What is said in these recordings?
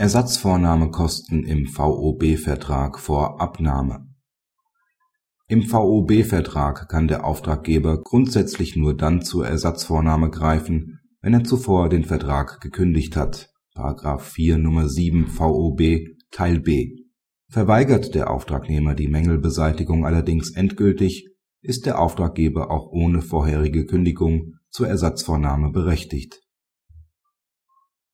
Ersatzvornahmekosten im VOB-Vertrag vor Abnahme Im VOB-Vertrag kann der Auftraggeber grundsätzlich nur dann zur Ersatzvornahme greifen, wenn er zuvor den Vertrag gekündigt hat (§ 4 Nr. 7 VOB Teil b). Verweigert der Auftragnehmer die Mängelbeseitigung allerdings endgültig, ist der Auftraggeber auch ohne vorherige Kündigung zur Ersatzvornahme berechtigt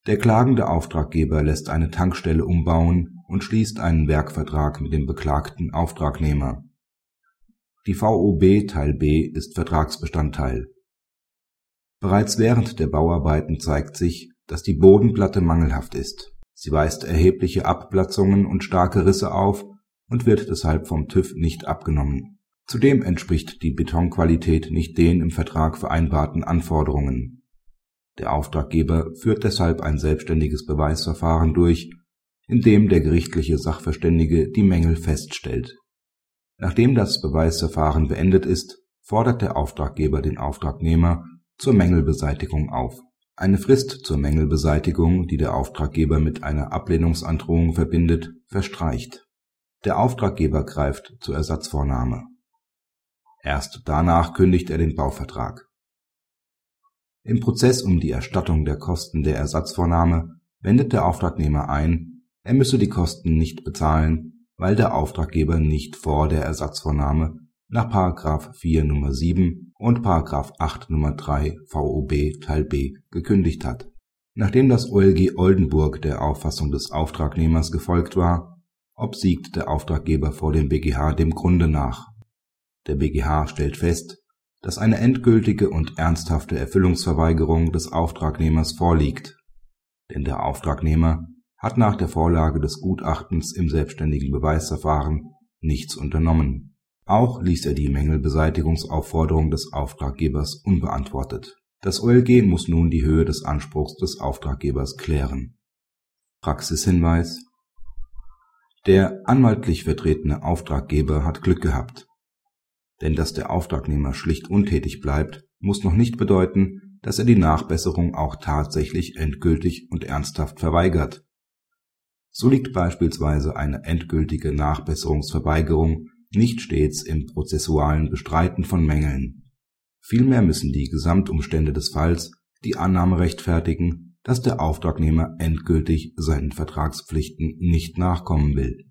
der klagende Auftraggeber lässt eine Tankstelle umbauen und schließt einen Werkvertrag mit dem beklagten Auftragnehmer. Die VOB Teil B ist Vertragsbestandteil. Bereits während der Bauarbeiten zeigt sich, dass die Bodenplatte mangelhaft ist. Sie weist erhebliche Abplatzungen und starke Risse auf und wird deshalb vom TÜV nicht abgenommen. Zudem entspricht die Betonqualität nicht den im Vertrag vereinbarten Anforderungen der Auftraggeber führt deshalb ein selbstständiges Beweisverfahren durch, in dem der gerichtliche Sachverständige die Mängel feststellt. Nachdem das Beweisverfahren beendet ist, fordert der Auftraggeber den Auftragnehmer zur Mängelbeseitigung auf. Eine Frist zur Mängelbeseitigung, die der Auftraggeber mit einer Ablehnungsandrohung verbindet, verstreicht. Der Auftraggeber greift zur Ersatzvornahme. Erst danach kündigt er den Bauvertrag im Prozess um die Erstattung der Kosten der Ersatzvornahme wendet der Auftragnehmer ein, er müsse die Kosten nicht bezahlen, weil der Auftraggeber nicht vor der Ersatzvornahme nach § 4 Nr. 7 und § 8 Nr. 3 VOB Teil b gekündigt hat. Nachdem das OLG Oldenburg der Auffassung des Auftragnehmers gefolgt war, obsiegt der Auftraggeber vor dem BGH dem Grunde nach. Der BGH stellt fest dass eine endgültige und ernsthafte Erfüllungsverweigerung des Auftragnehmers vorliegt, denn der Auftragnehmer hat nach der Vorlage des Gutachtens im selbstständigen Beweisverfahren nichts unternommen. Auch ließ er die Mängelbeseitigungsaufforderung des Auftraggebers unbeantwortet. Das OLG muss nun die Höhe des Anspruchs des Auftraggebers klären. Praxishinweis Der anwaltlich vertretene Auftraggeber hat Glück gehabt denn dass der Auftragnehmer schlicht untätig bleibt, muss noch nicht bedeuten, dass er die Nachbesserung auch tatsächlich endgültig und ernsthaft verweigert. So liegt beispielsweise eine endgültige Nachbesserungsverweigerung nicht stets im prozessualen Bestreiten von Mängeln. Vielmehr müssen die Gesamtumstände des Falls die Annahme rechtfertigen, dass der Auftragnehmer endgültig seinen Vertragspflichten nicht nachkommen will